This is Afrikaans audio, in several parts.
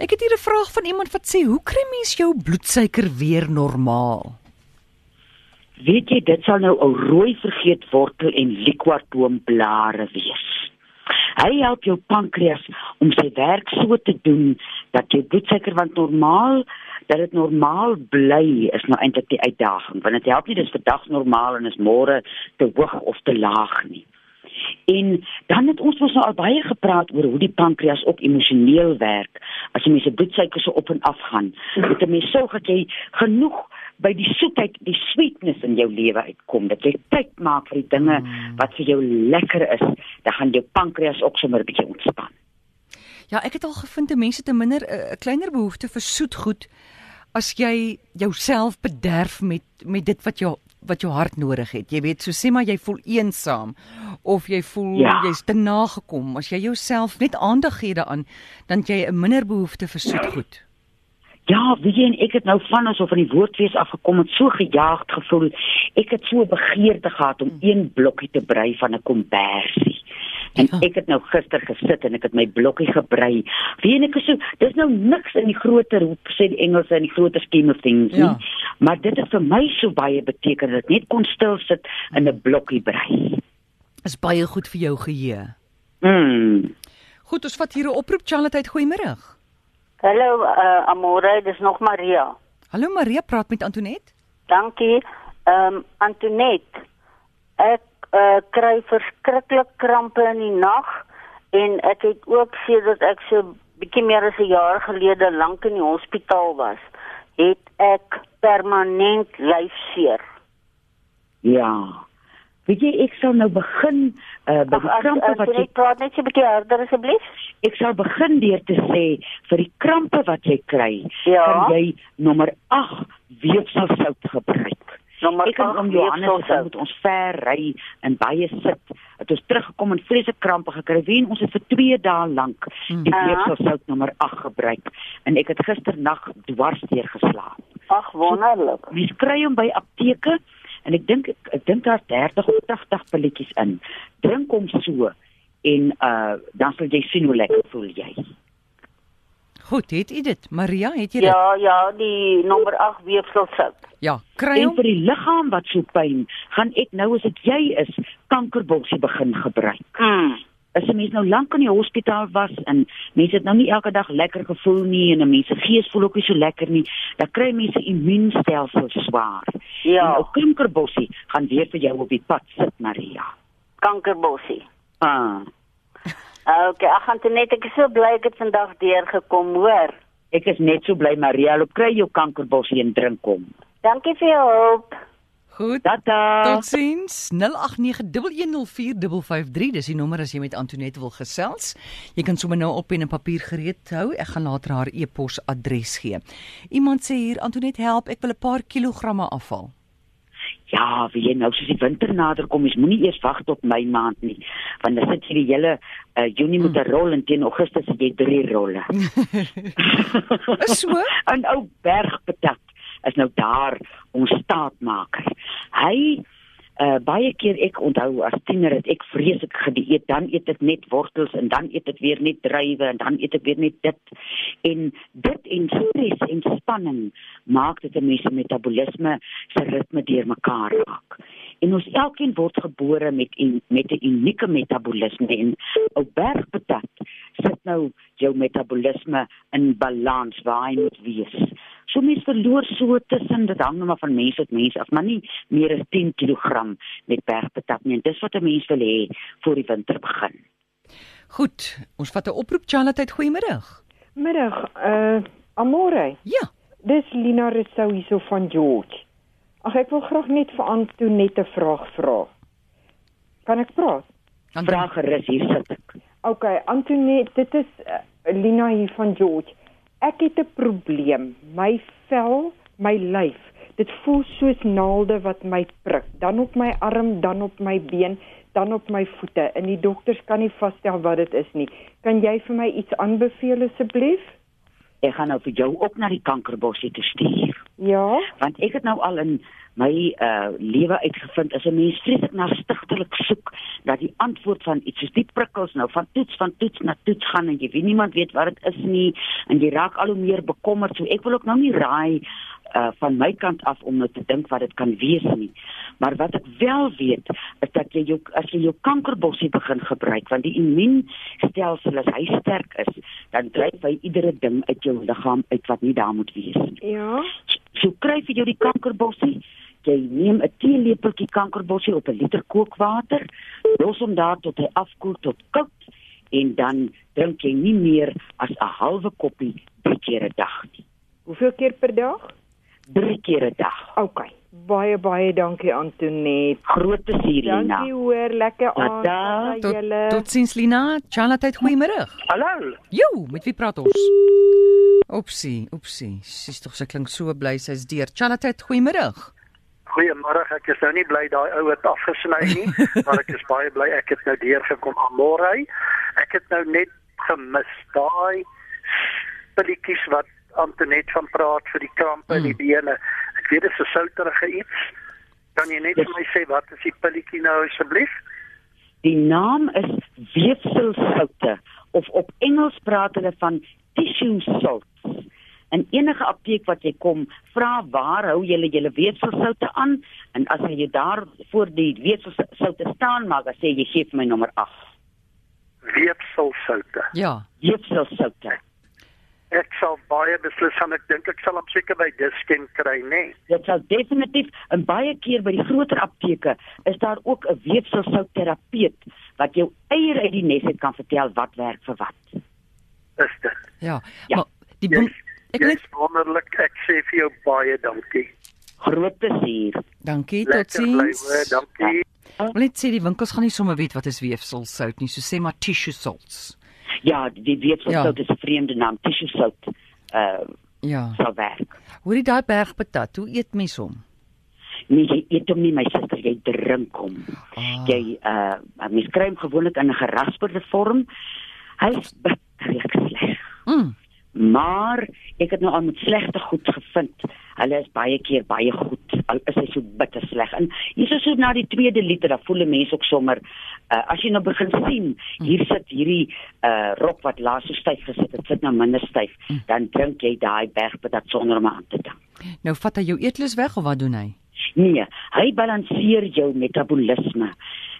Ek het hier 'n vraag van iemand wat sê, "Hoe kry mens jou bloedsuiker weer normaal?" Weet jy, dit sal nou 'n rooi vergeetwortel en liquatoomblare wees. Hy help jou pankreas om sy werk so te doen dat jou bloedsuiker want normaal dat dit normaal bly is nou eintlik die uitdaging want dit help nie dis vandag normaal en is môre te hoog of te laag nie. En dan het ons mos nou al baie gepraat oor hoe die pankreas ook emosioneel werk. As jy mense bloedsuiker so op en af gaan, moet 'n mens sorg dat jy genoeg by die soetheid, die sweetness in jou lewe uitkom. Dat jy tyd maak vir die dinge Hmm. wat vir jou lekker is, dan gaan jou pankreas ook sommer 'n bietjie ontspan. Ja, ek het al gevind dat mense te minder 'n kleiner behoefte vir soetgoed as jy jouself bederf met met dit wat jou wat jou hart nodig het. Jy weet, so sê maar jy voel eensaam of jy voel Ja. jy's te nagekom. As jy jouself net aandag gee daaraan, dan jy 'n minder behoefte vir soetgoed. Ja, wie jy en ek het nou van asof van die woordfees afgekom het, so gejaagd gevoel. Ek het so begeerte gehad om een blokkie te brei van 'n kombersie. En Ja. ek het nou gister gesit en ek het my blokkie gebrei. Wie en ek is so, dis nou niks in die groter hoe sê die Engelse in die groter scheme of things nie. Ja. Maar dit het vir my so baie beteken dat ek net kon stil sit in 'n blokkie brei. Is baie goed vir jou geheue. Mm. Goed, ons vat hier 'n oproep Charlotte, goeiemôre. Hallo uh, Amore, dis nog Maria. Hallo Maria, praat met Antoinette. Dankie. Ehm um, Antoinette, ek uh, kry verskriklik krampe in die nag en ek het ook sedert ek so bietjie meer as 'n jaar gelede lank in die hospitaal was, het ek permanent lyfseer. Ja. Weet jy, ek sal nou begin uh, by die as- krampe wat jy Antoinette, praat net so 'n bietjie harder asseblief. Ek sal begin deur te sê vir die krampe wat jy kry, Ja. kan jy nommer 8 weefselsout gebruik. Nommer Ek en 8 om Johannes het met ons ver ry en baie sit. Het ons teruggekom en vreeslike krampe gekry. Wie ons het vir 2 dae lank die Ja. weefselsout nommer 8 gebruik en ek het gisternag dwars deur geslaap. Ag wonderlik. Mens kry hom by apteke en ek dink ek, ek dink daar's 30 of 80 pilletjies in. Drink hom so en uh dan sal jy sien hoe lekker voel jy. Goed, het u dit? Maria, het jy dit? Ja, ja, die nommer 8 weefselsout. Ja, kry En hom. vir die liggaam wat so pyn, gaan ek nou as dit jy is, kankerboksie begin gebruik. Mm. As 'n mens nou lank in die hospitaal was en mense het nou nie elke dag lekker gevoel nie en 'n mens se gees voel ook nie so lekker nie, dan kry mense immuunstelsel swaar. Ja. En 'n kankerboksie gaan weer vir jou op die pad sit, Maria. Kankerbossie. Ah, Okay, ag Antoinette, ek is so bly ek het vandag deurgekom, hoor. ek is net so bly Maria, loop kry jou kankerboksie en drink hom. Dankie vir jou hulp. Goed. Tata. Totsiens 0891104553 dis die nommer as jy met Antoinette wil gesels. Jy kan sommer nou op pen en papier gereed hou. Ek gaan later haar e-pos adres gee. Iemand sê hier Antoinette help, ek wil 'n paar kilogramme afval. Ja, wie jy nou soos die winter nader kom, jy moenie eers wag tot Mei maand nie, want dan sit jy die hele uh, Junie met 'n rol en teen Augustus het jy drie rolle. Is so? 'n Ou bergpatat is nou daar ons staatmaker. Hy uh, baie keer ek onthou as tiener het ek vreeslik gedieet, dan eet ek net wortels en dan eet ek weer net druiwe en dan eet ek weer net dit. En dit en stres en spanning maak dit 'n mens se metabolisme se ritme deurmekaar raak. En ons elkeen word gebore met en met 'n unieke metabolisme en ou bergpatat sit nou jou metabolisme in balans waar hy moet wees. So mens verloor so tussen dit hang nou maar van mens tot mens af, maar nie meer as 10 kg met bergpatat nie. En dis wat 'n mens wil hê voor die winter begin. Goed, ons vat 'n oproep Charlotte, goeiemôre. Middag, uh Amore. Ja. Dis Lina Rousseau hierso van George. Ag ek wil graag net vir Antoinette 'n vraag vra. Kan ek praat? Dan Vra gerus hier sit ek. OK, Antoinette, dit is uh, Lina hier van George. Ek het 'n probleem. My vel, my lyf, dit voel soos naalde wat my prik, dan op my arm, dan op my been, dan op my voete. En die dokters kan nie vasstel wat dit is nie. Kan jy vir my iets aanbeveel asseblief? Ek gaan nou vir jou ook na die kankerbossie toe stuur. Ja. Want ek het nou al in my uh lewe uitgevind as 'n mens vreeslik na stigtelik soek dat die antwoord van iets soos die prikkels nou van toets van toets na toets gaan en jy weet niemand weet wat dit is nie en jy raak al hoe meer bekommerd so ek wil ook nou nie raai uh van my kant af om nou te dink wat dit kan wees nie. Maar wat ek wel weet is dat jy jou as jy jou kankerbossie begin gebruik want die immuunstelsel as hy sterk is, dan dryf hy iedere ding uit jou liggaam uit wat nie daar moet wees nie. Ja. So kry jy die kankerbossie. Jy neem 'n teelepeltjie kankerbossie op 'n liter kookwater, los hom daar tot hy afkoel tot koud en dan drink jy nie meer as 'n halwe koppie drie keer 'n dag nie. Hoeveel keer per dag? Drie keer 'n dag. OK. Baie baie dankie Antonet. Groot plesier Lina. Dankie hoor, lekker aand aan Tot julle. totsiens Lina. Charlotte, goeiemôre. Hallo. Jo, met wie praat ons? Opsie, opsie. Sy's tog sy klink so bly sy's deur. Charlotte, goeiemôre. Goeiemôre. Ek is nou nie bly daai ou het afgesny nie, maar ek is baie bly ek het nou deurgekom aan môre. Ek het nou net gemis daai pilletjies wat Antonet van praat vir die krampe in die bene. Ek weet dit is 'n souterige iets. Kan jy net vir my sê wat is die pilletjie nou asseblief? Die naam is weefselsoute of op Engels praat hulle van tissue salts. In enige apteek wat jy kom, vra waar hou julle julle weefselsoute aan en as jy daar voor die weefselsoute staan maak, dan sê jy gee vir my nommer 8. Weefselsoute. Ja. Weefselsoute. Ek sal baie beslis aan ek dink ek sal hom seker by Dischem kry, nê. Nee. Dit sal definitief en baie keer by die groter apteke is daar ook 'n weefselsoutterapeut wat jou eier uit die nes uit kan vertel wat werk vir wat. Is dit? Ja. Ja. Maar die boom, ek Ek net is wonderlik. Ek sê vir jou baie dankie. Groot plesier. dankie hoor. totsiens. Dankie. Wil net sê die winkels gaan nie sommer weet wat is weefselsout nie. So sê maar tissue salts. Ja, die weefselsout Ja. is 'n vreemde naam, tissue salt. Uh Ja. sal werk. Hoorie daai bergpatat, hoe eet mens hom? Nee, jy eet hom nie my suster, jy drink hom. Ah. Jy uh mens kry hom gewoonlik in 'n gerasperde vorm. Hy's bitterlik sleg. Mm. Maar ek het nou al met slegte goed gevind. Hulle is baie keer baie goed. Al is hy so bitter sleg. En hier is so na die tweede liter, dan voel 'n mens ook sommer uh, as jy nou begin sien, hier sit hierdie uh rok wat laas so styf gesit het, sit nou minder styf, dan drink jy daai bergpatat sonder om aan te dink. Nou vat hy jou eetlus weg of wat doen hy? Nee, hy balanseer jou metabolisme.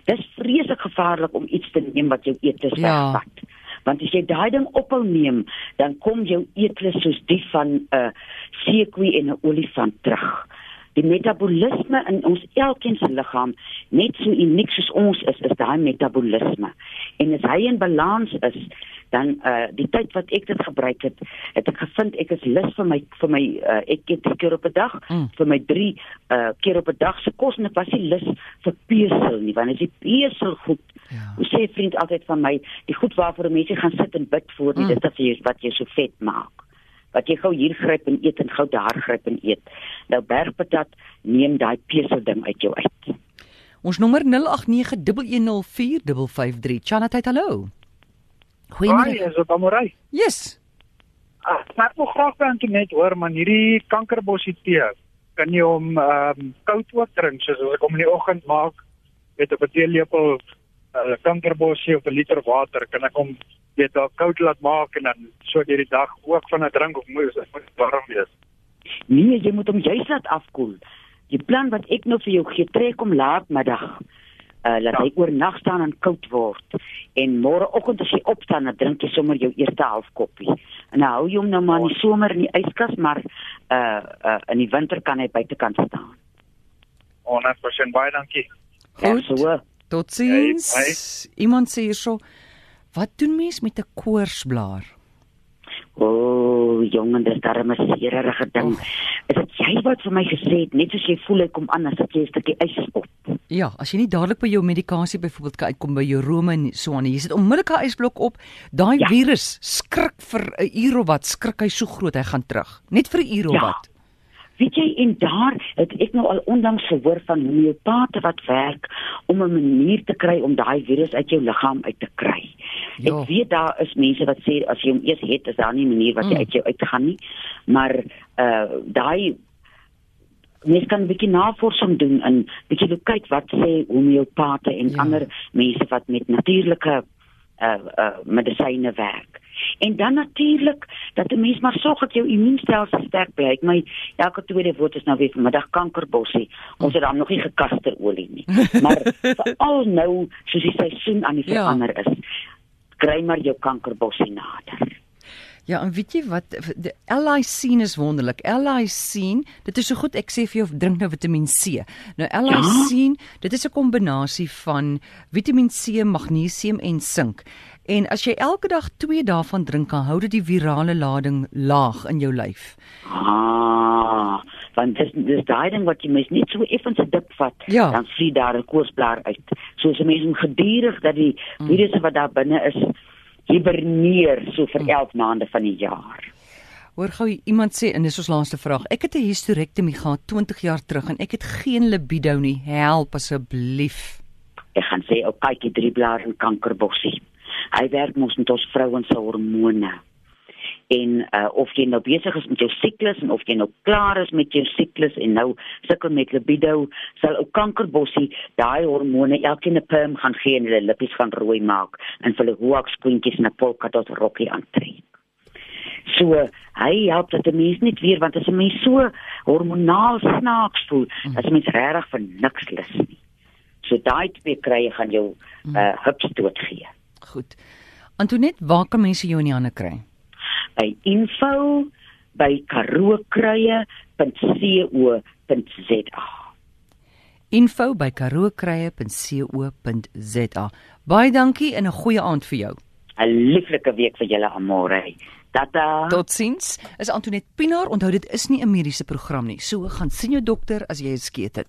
Dis vreeslik gevaarlik om iets te neem wat jou eetlus Ja. wegvat. Want as jy daai ding ophou neem, dan kom jou eetlus soos die van 'n uh, seekoei en 'n olifant terug. Die metabolisme in ons elkeen se liggaam, net so uniek soos ons is, is daai metabolisme. En as hy in balans is, dan uh die tyd wat ek dit gebruik het, het ek gevind ek is lus vir my vir my uh, ek eet drie keer op 'n dag, Mm. vir my 3 uh keer op 'n dag se kos en ek was nie lus vir pesel nie, want as die pesel goed Ja. Sê vriend altyd van my, die goed waarvoor mense gaan sit en bid voor, nie, Mm. dis dat jy wat jy so vet maak. Wat jy gou hier gryp en eet en gou daar gryp en eet. Nou bergpatat neem daai pesel ding uit jou uit. Ons nommer 0891104553. Chanat, hallo. Goeiemôre. is dit Amorey? Yes. Ah, ek wil graag by Antonet hoor man, hierdie kankerbossie tee. Kan jy hom ehm um, koud ook drink soos as ek hom in die oggend maak met 'n teelepel uh, kankerbossie of 'n liter water, kan ek hom weet daar koud laat maak en dan so deur die dag ook van 'n drink of moet dit moet warm wees. Nee, jy moet hom juis laat afkoel. Die plan wat ek nou vir jou gee, trek hom laatmiddag. Uh laat Ja. hy oornag staan en koud word. En môreoggend as jy opstaan, dan drink jy sommer jou eerste half koppie. En hou jy hom nou maar in die somer in die yskas, maar uh uh in die winter kan hy buitekant staan. 100% baie dankie. Goed. Ja, so. Totsiens. Hey, Iemand sê hierso, wat doen mens met 'n koorsblaar? O, oh, jongen, dis darem 'n seerige ding. Is dit jy wat vir my gesê het net soos jy voel hy kom aan as ek jy 'n stukkie ys op? Ja, as jy nie dadelik by jou medikasie byvoorbeeld kan uitkom by jou rome en so aan, jy sit onmiddellik 'n ysblok op, daai Ja. virus skrik vir 'n uur of wat, skrik hy so groot hy gaan terug. Net vir 'n uur of Ja. wat. Weet jy en daar het ek nou al onlangs gehoor van homeopate wat werk om 'n manier te kry om daai virus uit jou liggaam uit te kry. Ja. Ek weet daar is mense wat sê as jy hom eers het, is daar nie 'n manier wat hy Mm. uit jou uitgaan nie. Maar uh daai mens kan 'n bietjie navorsing doen en bietjie loop kyk wat sê homeopate en Ja. ja. ander mense wat met natuurlike uh uh medisyne werk. En dan natuurlik dat 'n mens maar sorg dat jou immuunstelsel sterk bly. My elke tweede woord is nou weer vanmiddag kankerbossie. Ons het dan nog nie gekasterolie nie. Maar veral nou soos die seisoen aan die Ja. verander is, kry maar jou kankerbossie nader. Ja, en weet jy wat die L-lysine is wonderlik. L-lysine, dit is so goed ek sê vir jou drink nou Vitamiin C. Nou L-lysine, dit is 'n kombinasie van Vitamiin C, magnesium en sink. En as jy elke dag 2 daarvan drink, kan hou dit die virale lading laag in jou lyf. Ah, want dis dis daai ding wat jy mens net so effens 'n dip vat, Ja. dan vlieg daar 'n koorsblaar uit. So as 'n mens gedurig dat die Mm. virusse wat daar binne is hiberneer so vir Mm. 11 maande van die jaar. Hoor gou iemand sê en dis ons laaste vraag. Ek het 'n hysterektomie gehad 20 jaar terug en ek het geen libido nie. Help asseblief. Ek gaan sê ou kykie drieblaar en kankerbossie. Hy werk mos met ons vrouens se hormone. En uh of jy nou besig is met jou siklus en of jy nou klaar is met jou siklus en nou sukkel met libido, sal ou kankerbossie daai hormone elkeen 'n perm gaan gee en hulle lippies gaan rooi maak en hulle hoekskoentjies en 'n polka dot rokkie aantrek. So, hy help dat 'n mens net weer want as 'n mens so hormonaal snaaks voel, as 'n mens regtig vir niks lus nie. So daai twee krye gaan jou uh hups dood gee. Goed. Antoinette, waar kan mense jou in die hande kry? By info by karookruie.co.za. info by karookruie.co.za. Baie dankie en 'n goeie aand vir jou. 'n Lieflike week vir julle almore. Tata. Totsiens. Is Antoinette Pinaar, onthou dit is nie 'n mediese program nie. So gaan sien jou dokter as jy 'n skeet het.